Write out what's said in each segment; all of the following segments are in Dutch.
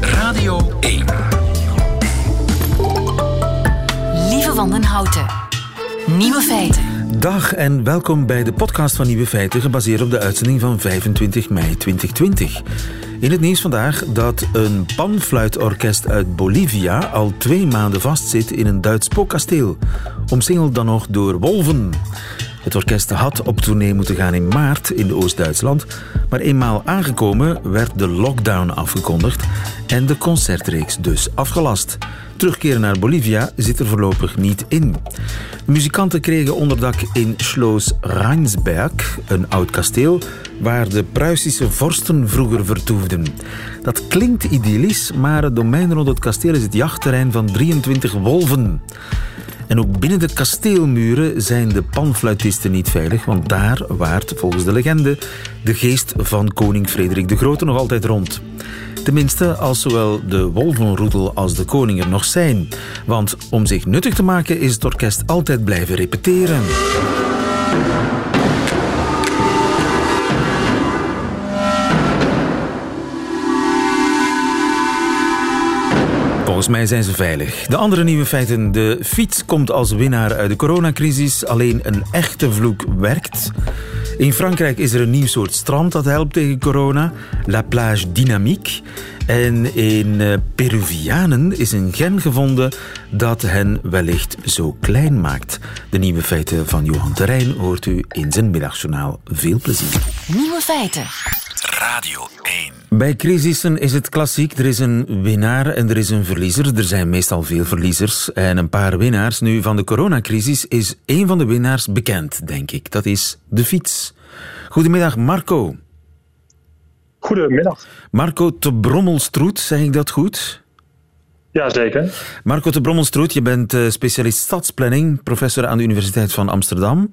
Radio 1. Lieve Wandenhouten. Nieuwe feiten. Dag en welkom bij de podcast van Nieuwe Feiten, gebaseerd op de uitzending van 25 mei 2020. In het nieuws vandaag dat een panfluitorkest uit Bolivia al twee maanden vastzit in een Duits spookkasteel, omsingeld dan nog door wolven. Het orkest had op tournee moeten gaan in maart in Oost-Duitsland, maar eenmaal aangekomen werd de lockdown afgekondigd en de concertreeks dus afgelast. Terugkeren naar Bolivia zit er voorlopig niet in. De muzikanten kregen onderdak in Schloss Rheinsberg, een oud kasteel waar de Pruisische vorsten vroeger vertoefden. Dat klinkt idyllisch, maar het domein rond het kasteel is het jachtterrein van 23 wolven. En ook binnen de kasteelmuren zijn de panfluitisten niet veilig, want daar waart, volgens de legende, de geest van koning Frederik de Grote nog altijd rond. Tenminste, als zowel de wolvenroedel als de koning er nog zijn. Want om zich nuttig te maken is het orkest altijd blijven repeteren. Volgens mij zijn ze veilig. De andere nieuwe feiten. De fiets komt als winnaar uit de coronacrisis. Alleen een echte vloek werkt. In Frankrijk is er een nieuw soort strand dat helpt tegen corona. La plage dynamique. En in eh, Peruvianen is een gen gevonden dat hen wellicht zo klein maakt. De nieuwe feiten van Johan Terrein hoort u in zijn middagjournaal. Veel plezier. Nieuwe feiten. Radio 1. Bij crisissen is het klassiek. Er is een winnaar en er is een verliezer. Er zijn meestal veel verliezers en een paar winnaars. Nu, van de coronacrisis is één van de winnaars bekend, denk ik. Dat is de fiets. Goedemiddag, Marco. Goedemiddag. Marco te Brommelstroet, zeg ik dat goed? Jazeker. Marco te Brommelstroet, je bent eh, specialist stadsplanning, professor aan de Universiteit van Amsterdam.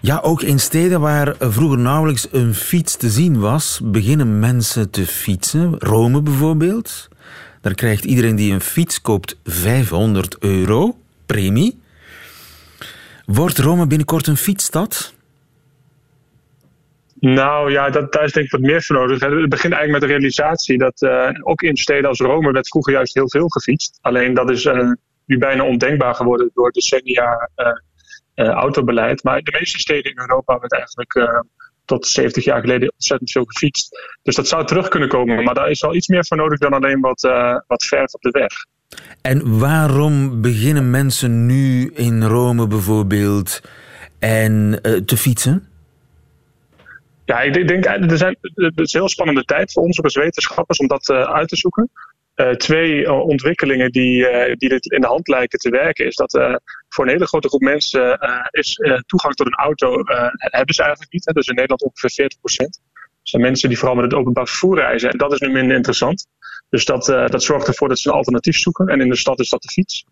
Ja, ook in steden waar vroeger nauwelijks een fiets te zien was, beginnen mensen te fietsen. Rome bijvoorbeeld. Daar krijgt iedereen die een fiets koopt 500 euro premie. Wordt Rome binnenkort een fietsstad? Nou ja, dat, daar is denk ik wat meer voor nodig. Het begint eigenlijk met de realisatie dat uh, ook in steden als Rome werd vroeger juist heel veel gefietst. Alleen dat is uh, nu bijna ondenkbaar geworden door decennia uh, autobeleid. Maar de meeste steden in Europa werd eigenlijk tot 70 jaar geleden ontzettend veel gefietst. Dus dat zou terug kunnen komen. Maar daar is wel iets meer voor nodig dan alleen wat, wat verf op de weg. En waarom beginnen mensen nu in Rome bijvoorbeeld en, te fietsen? Ja, ik denk, er zijn, het is een heel spannende tijd voor ons als wetenschappers om dat uh, uit te zoeken. Twee ontwikkelingen die, die dit in de hand lijken te werken, is dat voor een hele grote groep mensen is toegang tot een auto hebben ze eigenlijk niet. Hè. Dus in Nederland ongeveer 40 procent. Dat zijn mensen die vooral met het openbaar vervoer reizen. En dat is nu minder interessant. Dus dat, dat zorgt ervoor dat ze een alternatief zoeken. En in de stad is dat de fiets.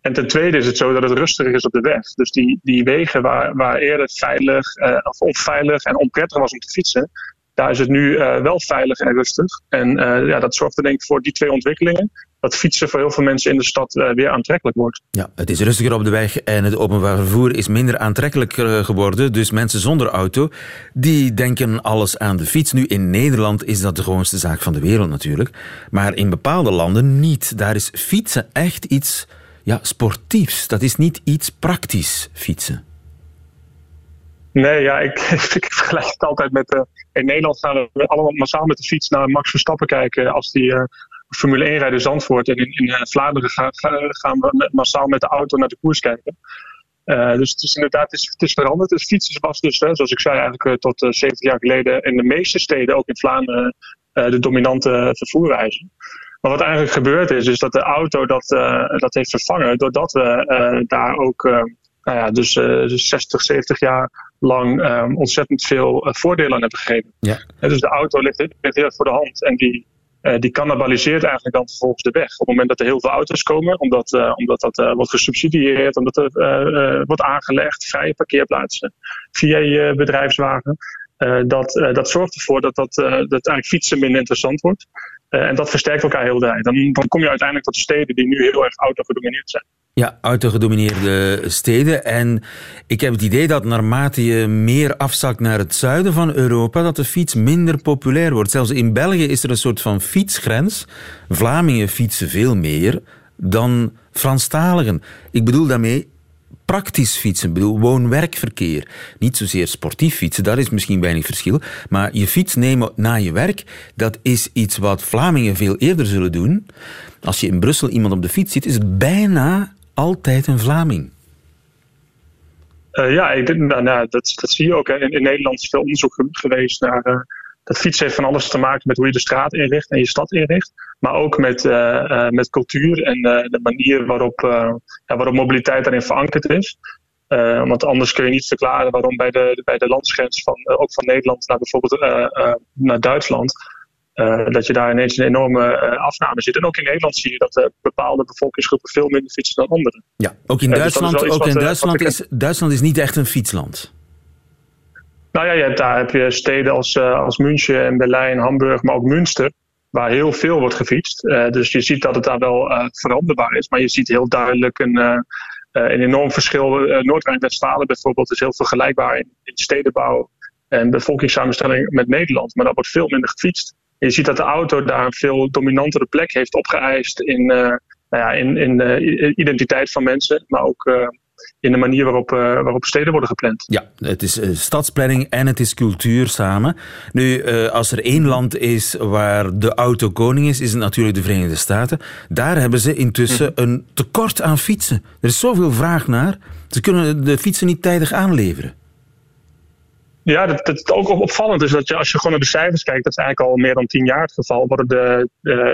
En ten tweede is het zo dat het rustiger is op de weg. Dus die, die wegen waar, waar eerder veilig of onveilig en onprettig was om te fietsen, daar is het nu wel veilig en rustig. En ja, dat zorgt er denk ik voor die twee ontwikkelingen. Dat fietsen voor heel veel mensen in de stad weer aantrekkelijk wordt. Ja, het is rustiger op de weg en het openbaar vervoer is minder aantrekkelijk geworden. Dus mensen zonder auto, die denken alles aan de fiets. Nu, in Nederland is dat de gewoonste zaak van de wereld natuurlijk. Maar in bepaalde landen niet. Daar is fietsen echt iets ja, sportiefs. Dat is niet iets praktisch, fietsen. Nee, ja, ik, ik vergelijk het altijd met... Uh, in Nederland gaan we allemaal massaal met de fiets naar Max Verstappen kijken... als die uh, Formule 1 rijdt in Zandvoort. En in, in uh, Vlaanderen gaan, gaan we massaal met de auto naar de koers kijken. dus het is inderdaad het is, het is veranderd. Dus fietsen was dus, zoals ik zei, eigenlijk tot 70 jaar geleden... in de meeste steden, ook in Vlaanderen, de dominante vervoerwijze. Maar wat eigenlijk gebeurd is, is dat de auto dat, dat heeft vervangen doordat we daar ook nou ja, dus, dus 60, 70 jaar lang um, ontzettend veel voordelen aan hebben gegeven. Ja. dus de auto ligt, ligt heel erg voor de hand en die, die cannibaliseert eigenlijk dan vervolgens de weg. Op het moment dat er heel veel auto's komen, omdat, omdat dat wordt gesubsidieerd, omdat er wordt aangelegd, vrije parkeerplaatsen via je bedrijfswagen. dat, dat zorgt ervoor dat, dat, dat eigenlijk fietsen minder interessant wordt. En dat versterkt elkaar heel tijd. Dan, dan kom je uiteindelijk tot steden die nu heel erg auto gedomineerd zijn. Ja, autogedomineerde steden. En ik heb het idee dat naarmate je meer afzakt naar het zuiden van Europa, dat de fiets minder populair wordt. Zelfs in België is er een soort van fietsgrens. Vlamingen fietsen veel meer dan Franstaligen. Ik bedoel daarmee praktisch fietsen. Bedoel, woon-werkverkeer. Niet zozeer sportief fietsen, daar is misschien weinig verschil. Maar je fiets nemen na je werk, dat is iets wat Vlamingen veel eerder zullen doen. Als je in Brussel iemand op de fiets ziet, is het bijna altijd een Vlaming. Uh, ja, ik, nou, nou, dat, dat zie je ook. In, in, Nederland is veel onderzoek geweest naar. Dat fietsen heeft van alles te maken met hoe je de straat inricht en je stad inricht. Maar ook met, uh, met cultuur en de manier waarop, ja, waarop mobiliteit daarin verankerd is. want anders kun je niet verklaren waarom bij de, bij de landsgrens van, ook van Nederland naar bijvoorbeeld naar Duitsland dat je daar ineens een enorme afname zit. En ook in Nederland zie je dat bepaalde bevolkingsgroepen veel minder fietsen dan anderen. Ja, ook in dus Duitsland, ook in Duitsland, is, Duitsland is niet echt een fietsland. Nou ja, daar heb je steden als, als München en Berlijn, Hamburg, maar ook Münster. Waar heel veel wordt gefietst. dus je ziet dat het daar wel veranderbaar is. Maar je ziet heel duidelijk een, een enorm verschil. Noord-Rijn-Westfalen bijvoorbeeld is heel vergelijkbaar in, in stedenbouw en bevolkingssamenstelling met Nederland. Maar daar wordt veel minder gefietst je ziet dat de auto daar een veel dominantere plek heeft opgeëist in, uh, nou ja, in, in de identiteit van mensen, maar ook uh, in de manier waarop, uh, waarop steden worden gepland. Ja, het is stadsplanning en het is cultuur samen. Nu, als er één land is waar de auto koning is, is het natuurlijk de Verenigde Staten. Daar hebben ze intussen hm. een tekort aan fietsen. Er is zoveel vraag naar. Ze kunnen de fietsen niet tijdig aanleveren. Ja, dat, dat ook opvallend is dat je, als je gewoon naar de cijfers kijkt, dat is eigenlijk al meer dan tien jaar het geval, worden de,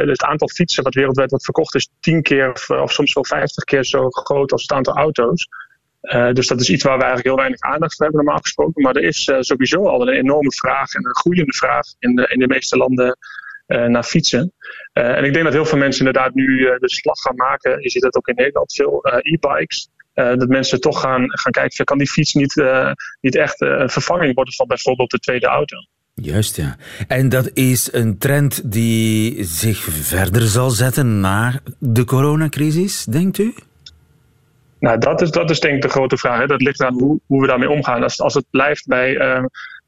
het aantal fietsen wat wereldwijd wordt verkocht is tien keer of, of soms wel vijftig keer zo groot als het aantal auto's. Uh, dus dat is iets waar we eigenlijk heel weinig aandacht voor hebben normaal gesproken. Maar er is uh, sowieso al een enorme vraag en een groeiende vraag in de, in de meeste landen uh, naar fietsen. en ik denk dat heel veel mensen inderdaad nu de slag gaan maken. Je ziet dat ook in Nederland, veel e-bikes. Dat mensen toch gaan, gaan kijken, kan die fiets niet, niet echt een vervanging worden van bijvoorbeeld de tweede auto? Juist, ja. En dat is een trend die zich verder zal zetten na de coronacrisis, denkt u? Nou, dat is, dat is denk ik de grote vraag. Hè. Dat ligt aan hoe, hoe we daarmee omgaan. Als, als het blijft bij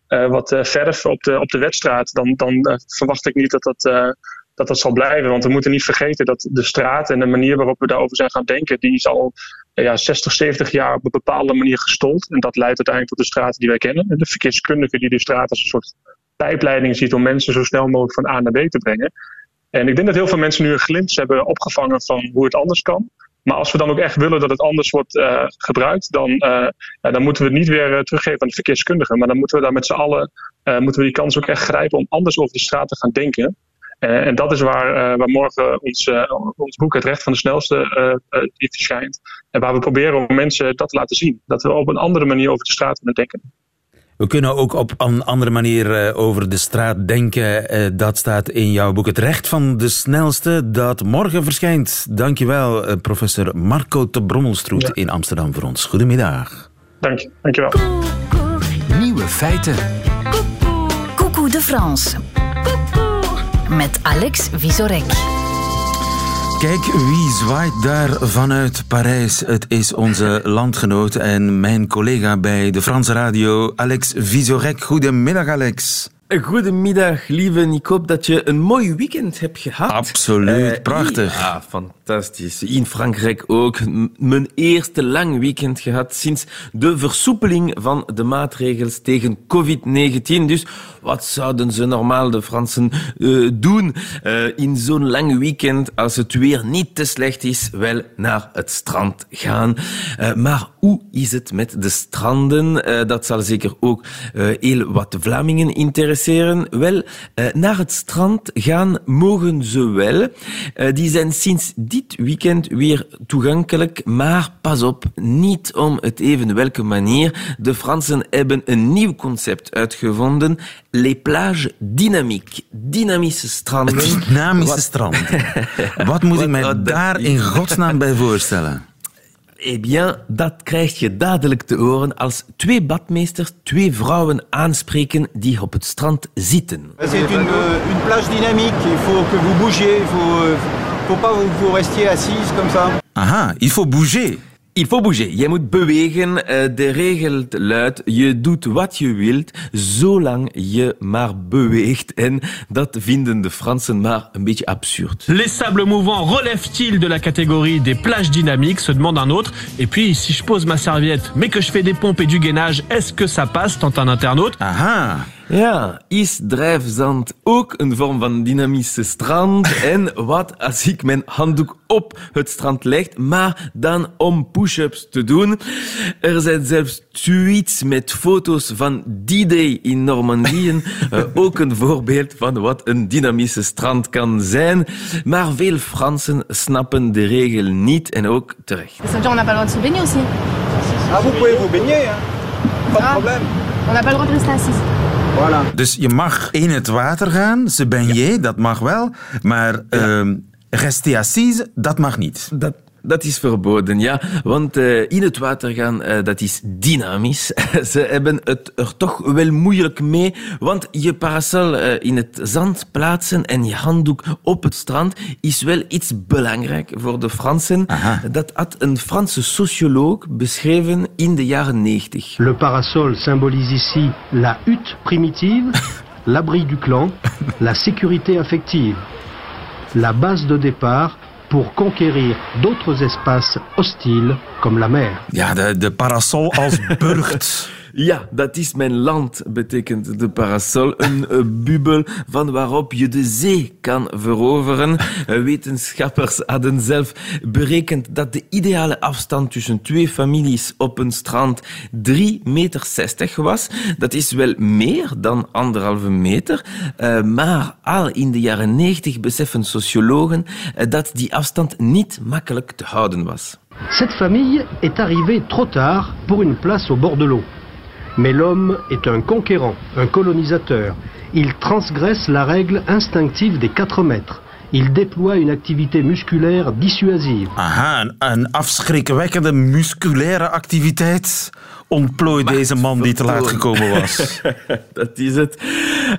wat verf op de, op de wedstraat, dan, dan verwacht ik niet dat dat dat dat zal blijven. Want we moeten niet vergeten dat de straat en de manier waarop we daarover zijn gaan denken, die is al ja, 60, 70 jaar op een bepaalde manier gestold. En dat leidt uiteindelijk tot de straten die wij kennen. De verkeerskundige die de straat als een soort pijpleiding ziet om mensen zo snel mogelijk van A naar B te brengen. En ik denk dat heel veel mensen nu een glimp hebben opgevangen van hoe het anders kan. Maar als we dan ook echt willen dat het anders wordt uh, gebruikt, dan, uh, ja, dan moeten we het niet weer uh, teruggeven aan de verkeerskundigen. Maar dan moeten we daar met z'n allen moeten we die kans ook echt grijpen om anders over die straat te gaan denken. En dat is waar, uh, waar morgen ons, ons boek Het Recht van de Snelste verschijnt. En waar we proberen om mensen dat te laten zien. Dat we op een andere manier over de straat kunnen denken. We kunnen ook op een andere manier over de straat denken. Dat staat in jouw boek Het Recht van de Snelste, dat morgen verschijnt. Dankjewel, professor Marco de Brommelstroet ja. in Amsterdam voor ons. Goedemiddag. Dank je, dankjewel. Nieuwe feiten. Coucou de France met Alex Visorek. Kijk wie zwaait daar vanuit Parijs. Het is onze landgenoot en mijn collega bij de Franse radio, Alex Visorek. Goedemiddag, Alex. Goedemiddag, lieve. Ik hoop dat je een mooi weekend hebt gehad. Absoluut, uh, prachtig. Ja, fantastisch. In Frankrijk ook. Mijn eerste lang weekend gehad sinds de versoepeling van de maatregels tegen COVID-19. Dus wat zouden ze normaal, de Fransen, uh, doen uh, in zo'n lang weekend als het weer niet te slecht is? Wel, naar het strand gaan. maar hoe is het met de stranden? dat zal zeker ook heel wat Vlamingen interesseren? Wel, naar het strand gaan mogen ze wel. Die zijn sinds dit weekend weer toegankelijk, maar pas op, niet om het even welke manier. De Fransen hebben een nieuw concept uitgevonden, les plages dynamiques. Dynamische stranden. Dynamische strand. Wat moet ik mij daar in godsnaam bij voorstellen? Eh bien, dat krijg je dadelijk te horen als twee badmeesters twee vrouwen aanspreken die op het strand zitten. C'est une, une plage dynamique, il faut que vous bougiez, il faut, euh, faut pas que vous restiez assise comme ça. Aha, il faut bouger. Il faut bouger. Je moet bewegen. Eh, De regel luidt, je doet wat je wilt, zolang je maar beweegt. En dat vinden de Fransen maar een beetje absurd. Les sables mouvants relèvent-ils de la catégorie des plages dynamiques se demande un autre. Et puis, si je pose ma serviette, mais que je fais des pompes et du gainage, est-ce que ça passe tente un internaute. Aha. Ja, is drijfzand ook een vorm van dynamische strand? En wat als ik mijn handdoek op het strand leg, maar dan om push-ups te doen? Er zijn zelfs tweets met foto's van D-Day in Normandië. Eh, ook een voorbeeld van wat een dynamische strand kan zijn. Maar veel Fransen snappen de regel niet en ook terecht. On n'a pas le droit de se baigner aussi. Ah, vous pouvez vous baigner, hein. pas de Ah. problème. On n'a pas le droit de rester assis. Voilà. Dus je mag in het water gaan, se baigner, dat mag wel. Maar ehm rester assise, dat mag niet. Dat, dat is verboden, ja. Want eh, in het water gaan, eh, dat is dynamisch. Ze hebben het er toch wel moeilijk mee. Want je parasol eh, in het zand plaatsen en je handdoek op het strand is wel iets belangrijk voor de Fransen. Dat had een Franse socioloog beschreven in de jaren 90. Le parasol symbolise ici la hutte primitive, l'abri du clan, la sécurité affective, la base de départ pour conquérir d'autres espaces hostiles comme la mer. Ja, de, de parasol als burcht. Ja, dat is mijn land, betekent de parasol. Een eh, bubbel van waarop je de zee kan veroveren. Eh, Wetenschappers hadden zelf berekend dat de ideale afstand tussen twee families op een strand 3,60 meter was. Dat is wel meer dan anderhalve meter. Eh, maar al in de jaren 90 beseffen sociologen dat die afstand niet makkelijk te houden was. Cette famille est arrivée trop tard pour une place au bord de l'eau. Mais l'homme est un conquérant, un colonisateur. Il transgresse la règle instinctive des 4 mètres. Il déploie une activité musculaire dissuasive. Aha, een, afschrikwekkende musculaire activiteit ontplooit deze man die te laat gekomen was. dat is het.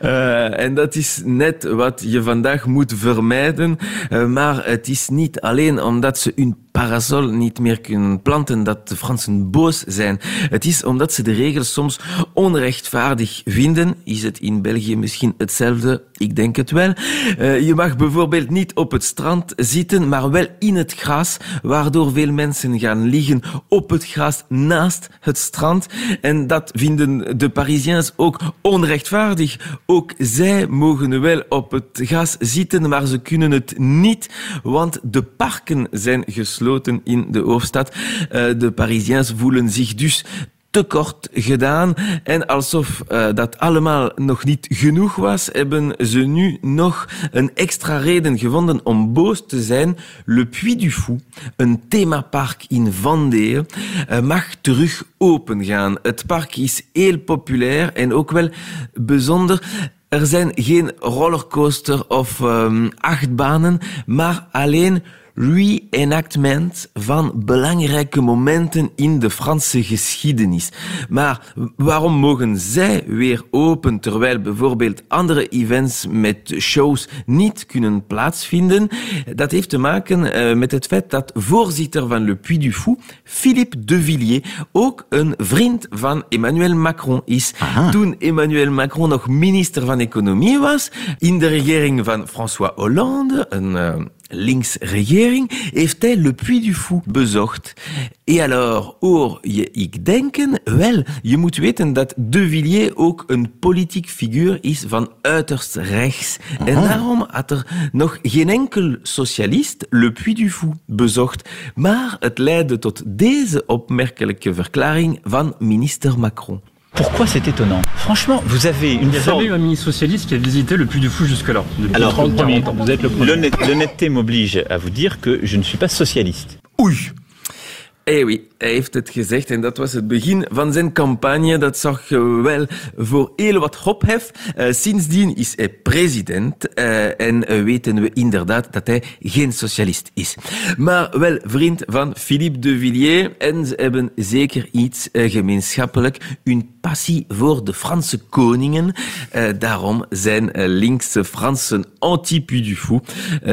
Eh, en dat is net wat je vandaag moet vermijden. Eh, maar het is niet alleen omdat ze hun parasol niet meer kunnen planten dat de Fransen boos zijn. Het is omdat ze de regels soms onrechtvaardig vinden. Is het in België misschien hetzelfde? Ik denk het wel. Eh, je mag bijvoorbeeld niet op het strand zitten, maar wel in het gras, waardoor veel mensen gaan liggen op het gras naast het strand. En dat vinden de Parisiens ook onrechtvaardig. Ook zij mogen wel op het gras zitten, maar ze kunnen het niet, want de parken zijn gesloten in de hoofdstad. Eh, De Parisiens voelen zich dus tekort gedaan. En alsof uh, dat allemaal nog niet genoeg was, hebben ze nu nog een extra reden gevonden om boos te zijn. Le Puy du Fou, een themapark in Vendée, uh, mag terug opengaan. Het park is heel populair en ook wel bijzonder. Er zijn geen rollercoaster of um, achtbanen, maar alleen reenactment van belangrijke momenten in de Franse geschiedenis. Maar waarom mogen zij weer open terwijl bijvoorbeeld andere events met shows niet kunnen plaatsvinden? Dat heeft te maken uh, met het feit dat voorzitter van Le Puy du Fou, Philippe de Villiers, ook een vriend van Emmanuel Macron is. Aha. Toen Emmanuel Macron nog minister van Economie was, in de regering van François Hollande, een uh, linksregering, heeft hij Le Puy du Fou bezocht. Et alors, hoor je ik denken? Wel, je moet weten dat De Villiers ook een politiek figuur is van uiterst rechts. En daarom had er nog geen enkel socialist Le Puy du Fou bezocht. Maar het leidde tot deze opmerkelijke verklaring van minister Macron. Pourquoi c'est étonnant Franchement, vous avez une Il n'y a forme... jamais eu un ministre socialiste qui a visité le Puy du Fou jusque-là. Depuis Alors, 30, 40 ans. Vous êtes le premier. L'honnêteté m'oblige à vous dire que je ne suis pas socialiste. Oui, hij heeft het gezegd en dat was het begin van zijn campagne. Dat zorgt wel voor heel wat ophef. Uh, sindsdien is hij president uh, en weten we inderdaad dat hij geen socialist is. Maar wel vriend van Philippe de Villiers en ze hebben zeker iets gemeenschappelijk. Een passie voor de Franse koningen. daarom zijn linkse Fransen anti-Puy du Fou.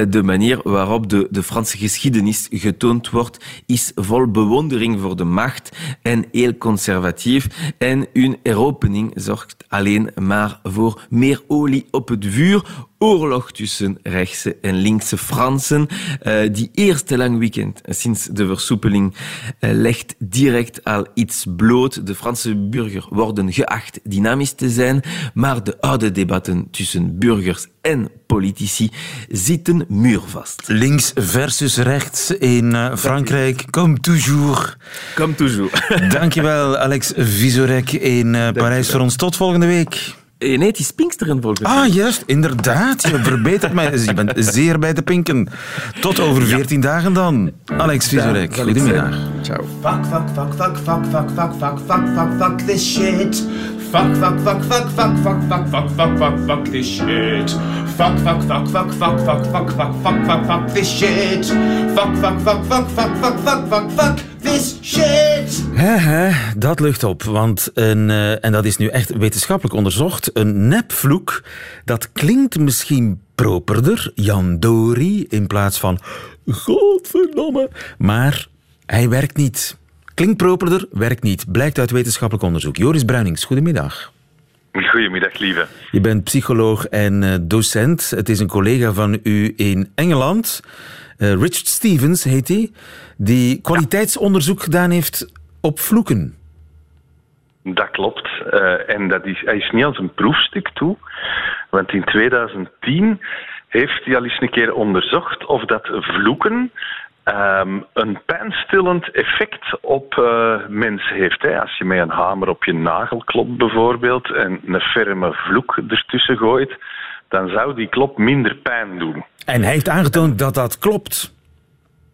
de manier waarop de, de Franse geschiedenis getoond wordt is vol bewondering voor de macht en heel conservatief. En hun heropening zorgt alleen maar voor meer olie op het vuur. Oorlog tussen rechtse en linkse Fransen. Uh, die eerste lang weekend sinds de versoepeling uh, legt direct al iets bloot. De Franse burger worden geacht dynamisch te zijn, maar de oude debatten tussen burgers en politici zitten muurvast. Links versus rechts in uh, Frankrijk, comme toujours. Comme toujours. Dankjewel, Alex Visorek in Parijs voor ons. Tot volgende week. Nee, het is Pinksteren volgens mij. Ah, juist, inderdaad. Je verbetert mij. Je bent zeer bij de pinken. Tot over veertien ja. dagen dan. Alex Visorek, ja, goedemiddag. Ciao. Fuck, fuck, fuck, fuck, fuck, fuck, fuck, fuck, fuck, fuck, fuck this shit. Fuck, fuck, fuck, fuck, fuck, fuck, fuck, fuck, fuck, fuck, fuck this shit. Fuck, fuck, fuck, fuck, fuck, fuck, fuck, fuck, fuck, fuck, fuck this shit. Fuck, fuck, fuck, fuck, fuck, fuck, fuck, fuck, fuck this shit. He, he, dat lucht op, want een, uh, en dat is nu echt wetenschappelijk onderzocht, een nepvloek, dat klinkt misschien properder, Jan Dori, in plaats van godverdomme, maar hij werkt niet. Klinkt properder, werkt niet. Blijkt uit wetenschappelijk onderzoek. Joris Bruinings, goedemiddag. Goedemiddag, lieve. Je bent psycholoog en uh, docent. Het is een collega van u in Engeland. Uh, Richard Stevens heet hij. Die kwaliteitsonderzoek gedaan heeft op vloeken. Dat klopt. Uh, en dat is, hij is niet als een proefstuk toe. Want in 2010 heeft hij al eens een keer onderzocht of dat vloeken um, een pijnstillend effect op uh, mensen heeft. Hè. Als je met een hamer op je nagel klopt bijvoorbeeld en een ferme vloek ertussen gooit, dan zou die klop minder pijn doen. En hij heeft aangetoond dat dat klopt.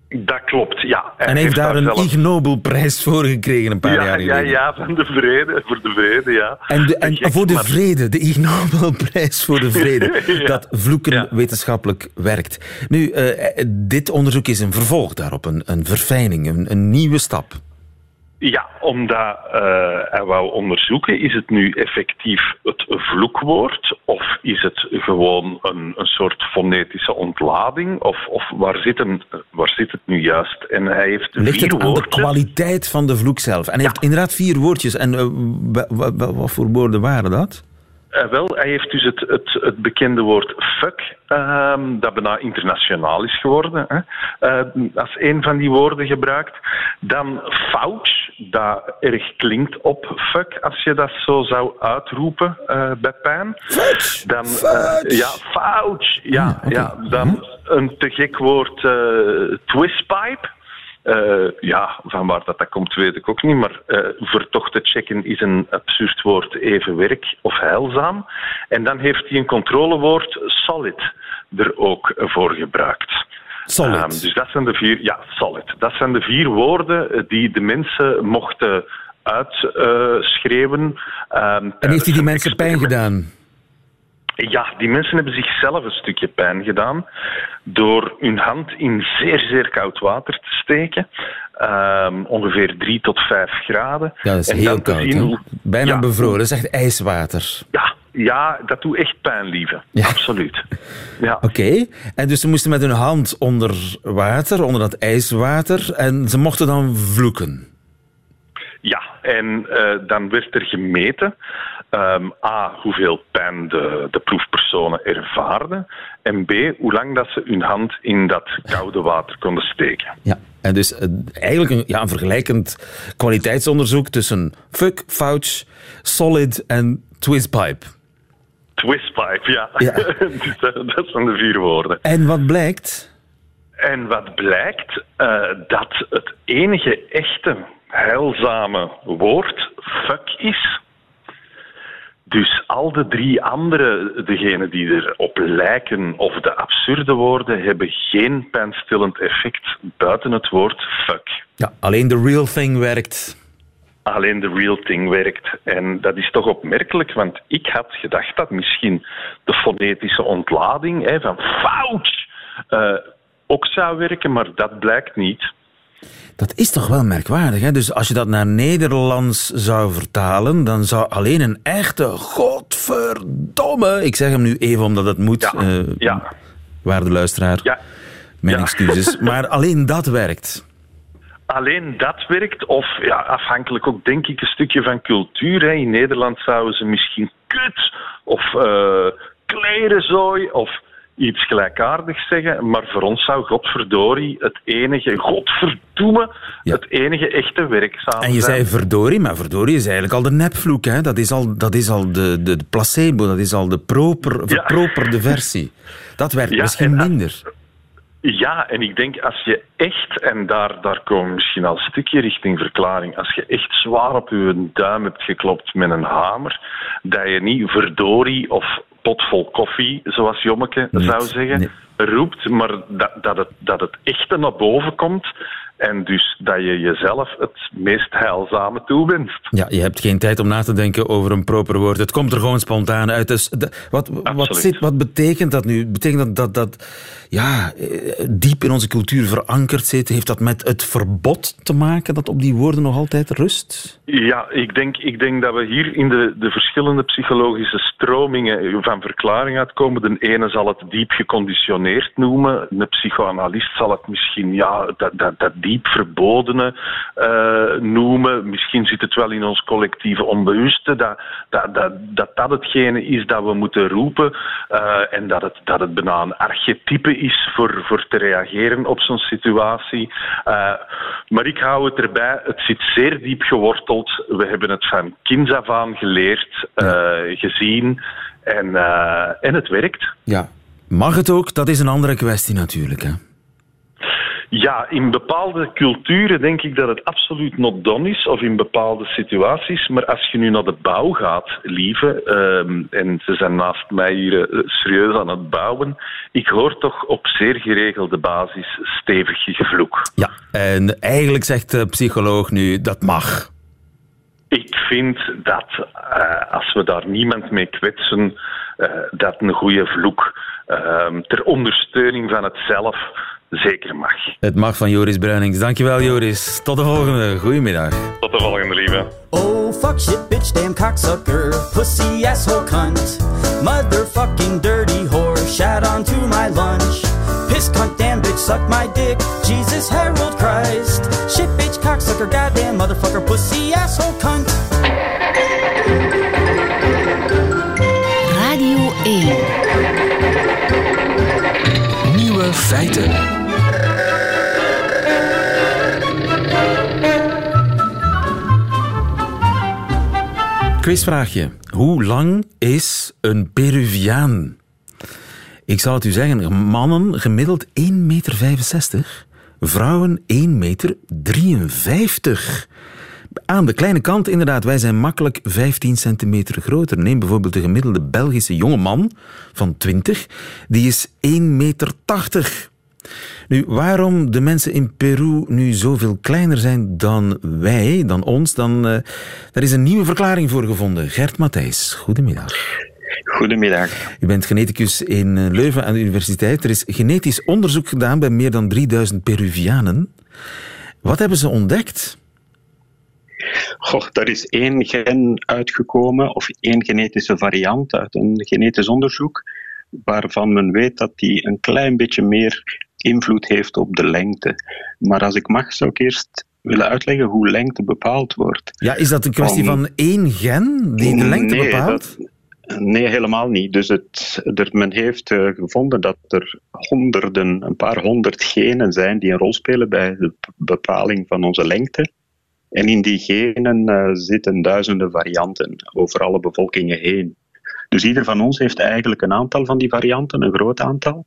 Dat klopt, ja. En, en heeft daar een zelf... Ig Nobelprijs voor gekregen een paar ja, jaar geleden. Ja, ja, van de vrede, voor de vrede, ja. En, de, en voor de vrede, de Ig Nobelprijs voor de vrede. ja. Dat vloeken ja. wetenschappelijk werkt. Nu, uh, dit onderzoek is een vervolg daarop, een, een verfijning, een, een nieuwe stap. Ja, omdat uh, hij wou onderzoeken, is het nu effectief het vloekwoord of is het gewoon een, een soort fonetische ontlading? Of, of waar, zit hem, waar zit het nu juist? En hij heeft Ligt vier het aan woordjes. de kwaliteit van de vloek zelf? En hij ja. heeft inderdaad vier woordjes. En uh, wat voor woorden waren dat? Uh, wel, hij heeft dus het, het, het bekende woord fuck, um, dat bijna internationaal is geworden, hè, uh, als een van die woorden gebruikt. Dan fouch, dat erg klinkt op fuck, als je dat zo zou uitroepen uh, bij pijn. Fouch! Dan, ja, fouch! Ja, Ah, oké. ja, dan een te gek woord twistpipe. Uh, ja, van waar dat, dat komt weet ik ook niet, maar uh, voor toch te checken is een absurd woord even werk of heilzaam. En dan heeft hij een controlewoord solid er ook voor gebruikt. Solid. Um, dus dat zijn de vier, ja, solid. Dat zijn de vier woorden die de mensen mochten uitschreeuwen. Um, en heeft hij die mensen pijn gedaan? Ja, die mensen hebben zichzelf een stukje pijn gedaan door hun hand in zeer, zeer koud water te steken. Um, ongeveer 3 tot 5 graden. Ja, dat is en heel koud. zien Bijna Ja. bevroren. Dat is echt ijswater. Ja, ja, dat doet echt pijn, lieve. Ja. Absoluut. Ja. Oké. En dus ze moesten met hun hand onder water, onder dat ijswater. En ze mochten dan vloeken. Ja, en eh, dan werd er gemeten ehm, A, hoeveel pijn de, de proefpersonen ervaarden en B, hoe lang dat ze hun hand in dat koude water konden steken. Ja. En dus eh, eigenlijk een, ja, een vergelijkend kwaliteitsonderzoek tussen fuck, fouch, solid en twistpipe. Twistpipe, ja. Ja. Dat, zijn de vier woorden. En wat blijkt? En wat blijkt, eh, dat het enige echte heilzame woord fuck is. Dus al de drie andere, degenen die erop lijken of de absurde woorden, hebben geen pijnstillend effect buiten het woord fuck. Ja, alleen de real thing werkt. Alleen de real thing werkt. En dat is toch opmerkelijk, want ik had gedacht dat misschien de fonetische ontlading hè, van fout uh, ook zou werken, maar dat blijkt niet. Dat is toch wel merkwaardig. Hè? Dus als je dat naar Nederlands zou vertalen, dan zou alleen een echte godverdomme. Ik zeg hem nu even omdat het moet. Ja. Uh, ja. Waarde luisteraar. Ja. Mijn excuses. Maar alleen dat werkt. Alleen dat werkt, of ja, afhankelijk ook denk ik een stukje van cultuur. Hè. In Nederland zouden ze misschien kut of uh, klerenzooi of iets gelijkaardigs zeggen, maar voor ons zou godverdorie het enige, godverdoeme, het enige echte werkzaam zijn. En je zei verdorie, maar verdorie is eigenlijk al de nepvloek, hè? Dat is al, dat is al de, de, placebo, dat is al de proper, verproperde versie. Dat werkt misschien minder. Ja, en ik denk als je echt, en daar, daar komen we misschien al een stukje richting verklaring, als je echt zwaar op je duim hebt geklopt met een hamer, dat je niet verdorie of pot vol koffie, zoals Jommeke zou zeggen, roept, maar dat, dat, het, dat het echte naar boven komt en dus dat je jezelf het meest heilzame toewenst. Ja, je hebt geen tijd om na te denken over een proper woord. Het komt er gewoon spontaan uit. Dus wat, wat, zit, wat betekent dat nu? Betekent dat dat, dat ja, eh, diep in onze cultuur verankerd zit? Heeft dat met het verbod te maken dat op die woorden nog altijd rust? Ja, ik denk, ik denk dat we hier in de, de verschillende psychologische stromingen van verklaring uitkomen. De ene zal het diep geconditioneerd noemen. De psychoanalist zal het misschien ja, dat, dat, dat diep verbodene uh, noemen. Misschien zit het wel in ons collectieve onbewuste dat dat, dat, dat, dat hetgene is dat we moeten roepen uh, en dat het, dat het bijna een archetype is voor, voor te reageren op zo'n situatie. Uh, maar ik hou het erbij, het zit zeer diep geworteld. We hebben het van kinds af aan geleerd, gezien en, en het werkt. Ja. Mag het ook? Dat is een andere kwestie natuurlijk. Hè? Ja, in bepaalde culturen denk ik dat het absoluut not done is, of in bepaalde situaties. Maar als je nu naar de bouw gaat, lieve, uh, en ze zijn naast mij hier uh, serieus aan het bouwen, ik hoor toch op zeer geregelde basis stevig gevloek. Ja, en eigenlijk zegt de psycholoog nu dat mag. Ik vind dat uh, als we daar niemand mee kwetsen, uh, dat een goede vloek ehm, ter ondersteuning van het zelf zeker mag. Het mag van Joris Bruinings. Dankjewel Joris. Tot de volgende. Goedemiddag. Tot de volgende, lieve. Oh, fuck shit, bitch, damn cocksucker, pussy asshole cunt, motherfucking dirty whore, shat onto my lunch, piss cunt, damn bitch, suck my dick, Jesus, Harold Christ, shit, bitch, cocksucker, goddamn motherfucker, pussy asshole cunt. Radio 1 Nieuwe feiten. Quizvraagje. Hoe lang is een Peruviaan? Ik zal het u zeggen. Mannen gemiddeld 1,65 meter. Vrouwen 1,53 meter. Aan de kleine kant inderdaad. Wij zijn makkelijk 15 centimeter groter. Neem bijvoorbeeld de gemiddelde Belgische jonge man van 20. Die is 1,80 meter. Nu, waarom de mensen in Peru nu zoveel kleiner zijn dan wij, dan ons, dan, uh, daar is een nieuwe verklaring voor gevonden. Gert Matthijs, goedemiddag. Goedemiddag. U bent geneticus in eh, Leuven aan de universiteit. Er is genetisch onderzoek gedaan bij meer dan 3000 Peruvianen. Wat hebben ze ontdekt? Goh, daar is één gen uitgekomen, of één genetische variant uit een genetisch onderzoek, waarvan men weet dat die een klein beetje meer invloed heeft op de lengte. Maar als ik mag, zou ik eerst willen uitleggen hoe lengte bepaald wordt. Ja, is dat een kwestie van één gen die de lengte nee, bepaalt? Dat, nee, helemaal niet. Dus het, er, men heeft uh, gevonden dat er honderden, een paar honderd genen zijn die een rol spelen bij de bepaling van onze lengte. En in die genen uh, zitten duizenden varianten over alle bevolkingen heen. Dus ieder van ons heeft eigenlijk een aantal van die varianten, een groot aantal.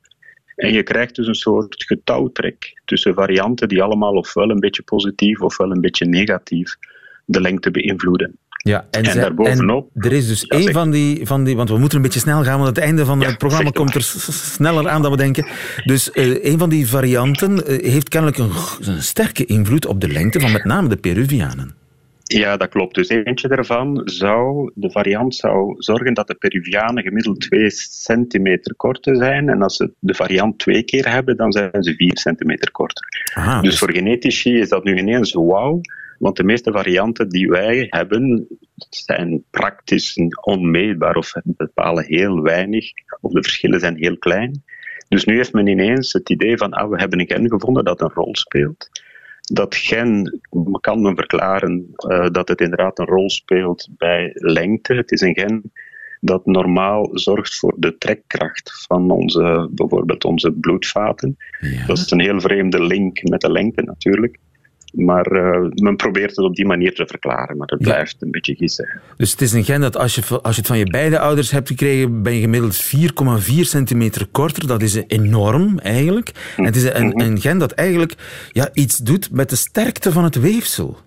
En je krijgt dus een soort getouwtrek tussen varianten die allemaal ofwel een beetje positief ofwel een beetje negatief de lengte beïnvloeden. Ja, en, daarbovenop- en er is dus één van die, van die... Want we moeten een beetje snel gaan, want het einde van het programma komt er sneller aan dan we denken. Dus eh een van die varianten eh, heeft kennelijk een sterke invloed op de lengte van met name de Peruvianen. Ja, dat klopt. Dus eentje daarvan zou, de variant zou zorgen dat de Peruvianen gemiddeld 2 centimeter korter zijn. En als ze de variant twee keer hebben, dan zijn ze 4 centimeter korter. Aha, dus voor genetici is dat nu ineens wauw. Want de meeste varianten die wij hebben, zijn praktisch onmeetbaar of bepalen heel weinig. Of de verschillen zijn heel klein. Dus nu heeft men ineens het idee van, ah, we hebben een gen gevonden dat een rol speelt dat gen kan men verklaren eh, dat het inderdaad een rol speelt bij lengte. Het is een gen dat normaal zorgt voor de trekkracht van onze, bijvoorbeeld onze bloedvaten. Dat is een heel vreemde link met de lengte natuurlijk. Maar eh, men probeert het op die manier te verklaren, maar het blijft een beetje gissen. Dus het is een gen dat als je, als je het van je beide ouders hebt gekregen, ben je gemiddeld 4,4 centimeter korter. Dat is enorm eigenlijk. En het is een, een gen dat eigenlijk ja, iets doet met de sterkte van het weefsel.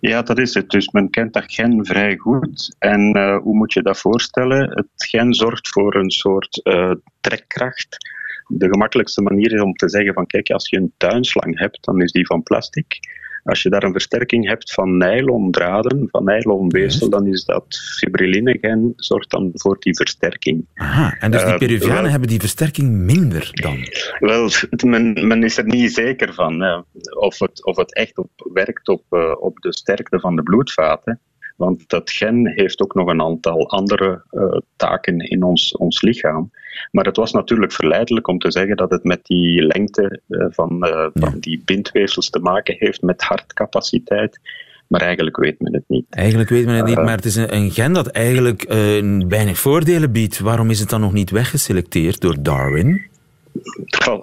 Ja, dat is het. Dus men kent dat gen vrij goed. En eh, hoe moet je dat voorstellen? Het gen zorgt voor een soort eh, trekkracht. De gemakkelijkste manier is om te zeggen van kijk, als je een tuinslang hebt, dan is die van plastic. Als je daar een versterking hebt van nylondraden, van nylonweefsel, dan is dat fibrilline gen, zorgt dan voor die versterking. Aha, en dus die Eh, Peruvianen wel- hebben die versterking minder dan. Wel, men, men is er niet zeker van of, het, of het echt op, werkt op, eh, op de sterkte van de bloedvaten. Want dat gen heeft ook nog een aantal andere eh, taken in ons, ons lichaam. Maar het was natuurlijk verleidelijk om te zeggen dat het met die lengte eh, van, eh, van die bindweefsels te maken heeft, met hartcapaciteit. Maar eigenlijk weet men het niet. Eigenlijk weet men het niet, Eh, maar het is een, gen dat eigenlijk eh, weinig voordelen biedt. Waarom is het dan nog niet weggeselecteerd door Darwin?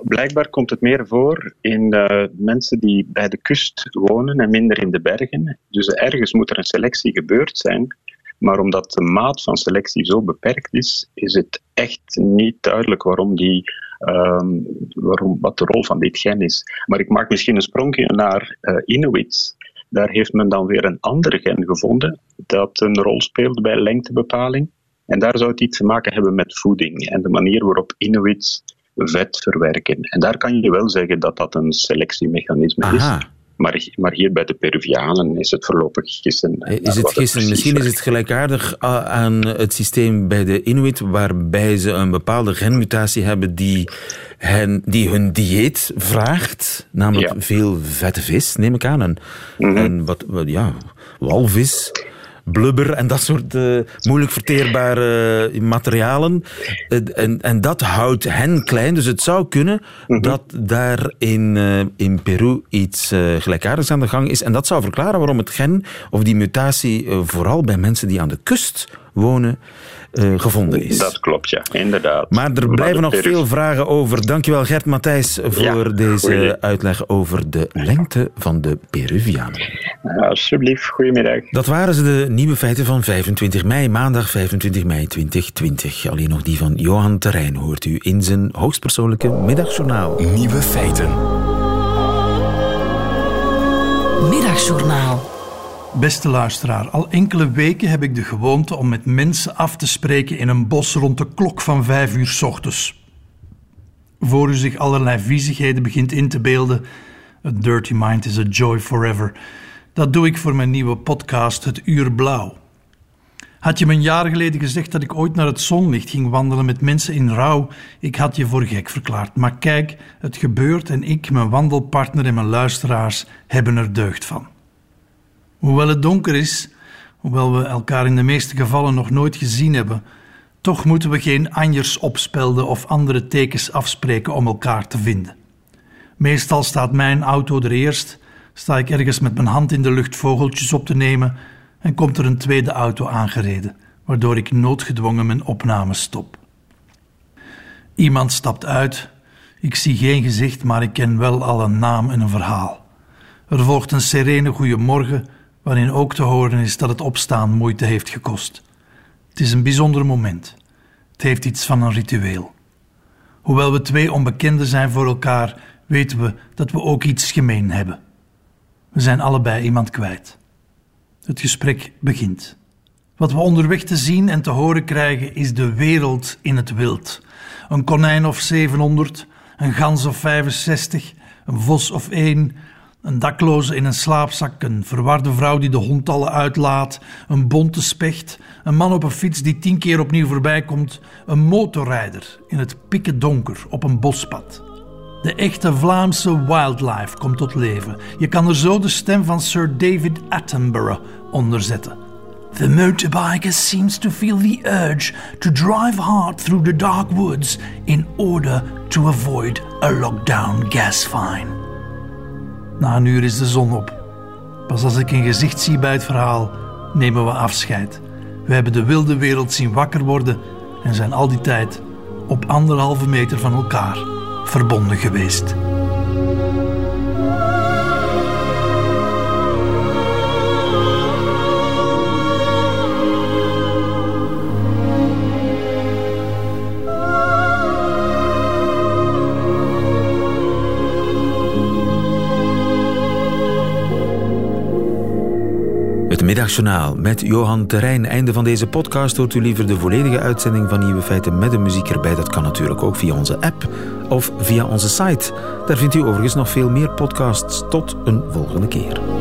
Blijkbaar komt het meer voor in mensen die bij de kust wonen en minder in de bergen. Dus ergens moet er een selectie gebeurd zijn. Maar omdat de maat van selectie zo beperkt is, is het echt niet duidelijk waarom die, ehm, waarom, wat de rol van dit gen is. Maar ik maak misschien een sprongje naar eh, Inuits. Daar heeft men dan weer een ander gen gevonden dat een rol speelt bij lengtebepaling. En daar zou het iets te maken hebben met voeding en de manier waarop Inuits vet verwerken. En daar kan je wel zeggen dat dat een selectiemechanisme is. Maar, maar hier bij de Peruvianen is het voorlopig gissen. Eh, Is het gissen, misschien is het gelijkaardig a- aan het systeem bij de Inuit, waarbij ze een bepaalde genmutatie hebben die, hen, die hun dieet vraagt, namelijk veel vette vis, neem ik aan, en, Mhm. en wat, wat, ja, walvis, blubber en dat soort eh, moeilijk verteerbare eh, materialen. Eh, en, en dat houdt hen klein, dus het zou kunnen Mhm. dat daar in, in Peru iets gelijkaardigs aan de gang is. En dat zou verklaren waarom het gen of die mutatie vooral bij mensen die aan de kust wonen eh, gevonden is. Dat klopt, ja, inderdaad. Maar er blijven nog veel vragen over. Dankjewel Gert Matthijs voor Ja, deze goeie. uitleg over de lengte van de Peruvianen. Ja, alsjeblieft, goedemiddag. Dat waren ze de nieuwe feiten van 25 mei, maandag 25 mei 2020. Alleen nog die van Johan Terrein hoort u in zijn hoogstpersoonlijke middagjournaal. Nieuwe feiten. Middagjournaal. Beste luisteraar, al enkele weken heb ik de gewoonte om met mensen af te spreken in een bos rond de klok van vijf uur 's ochtends. Voor u zich allerlei viezigheden begint in te beelden, A Dirty Mind is a Joy Forever. Dat doe ik voor mijn nieuwe podcast Het Uur Blauw. Had je me een jaar geleden gezegd dat ik ooit naar het zonlicht ging wandelen met mensen in rouw, ik had je voor gek verklaard. Maar kijk, het gebeurt en ik, mijn wandelpartner en mijn luisteraars hebben er deugd van. Hoewel het donker is, hoewel we elkaar in de meeste gevallen nog nooit gezien hebben, toch moeten we geen anjers opspelden of andere tekens afspreken om elkaar te vinden. Meestal staat mijn auto er eerst, sta ik ergens met mijn hand in de lucht vogeltjes op te nemen en komt er een tweede auto aangereden, waardoor ik noodgedwongen mijn opname stop. Iemand stapt uit, ik zie geen gezicht, maar ik ken wel al een naam en een verhaal. Er volgt een serene goeiemorgen, waarin ook te horen is dat het opstaan moeite heeft gekost. Het is een bijzonder moment. Het heeft iets van een ritueel. Hoewel we twee onbekenden zijn voor elkaar, weten we dat we ook iets gemeen hebben. We zijn allebei iemand kwijt. Het gesprek begint. Wat we onderweg te zien en te horen krijgen is de wereld in het wild. Een konijn of 700, een gans of 65, een vos of één, een dakloze in een slaapzak, een verwarde vrouw die de hondtallen uitlaat, een bonte specht, een man op een fiets die tien keer opnieuw voorbij komt, een motorrijder in het pikken donker op een bospad. De echte Vlaamse wildlife komt tot leven. Je kan er zo de stem van Sir David Attenborough onder zetten. The motorbiker seems to feel the urge to drive hard through the dark woods in order to avoid a lockdown gas fine. Na een uur is de zon op. Pas als ik een gezicht zie bij het verhaal, nemen we afscheid. We hebben de wilde wereld zien wakker worden en zijn al die tijd op anderhalve meter van elkaar verbonden geweest. Middagjournaal met Johan Terrein. Einde van deze podcast. Hoort u liever de volledige uitzending van Nieuwe Feiten met de muziek erbij? Dat kan natuurlijk ook via onze app of via onze site. Daar vindt u overigens nog veel meer podcasts. Tot een volgende keer.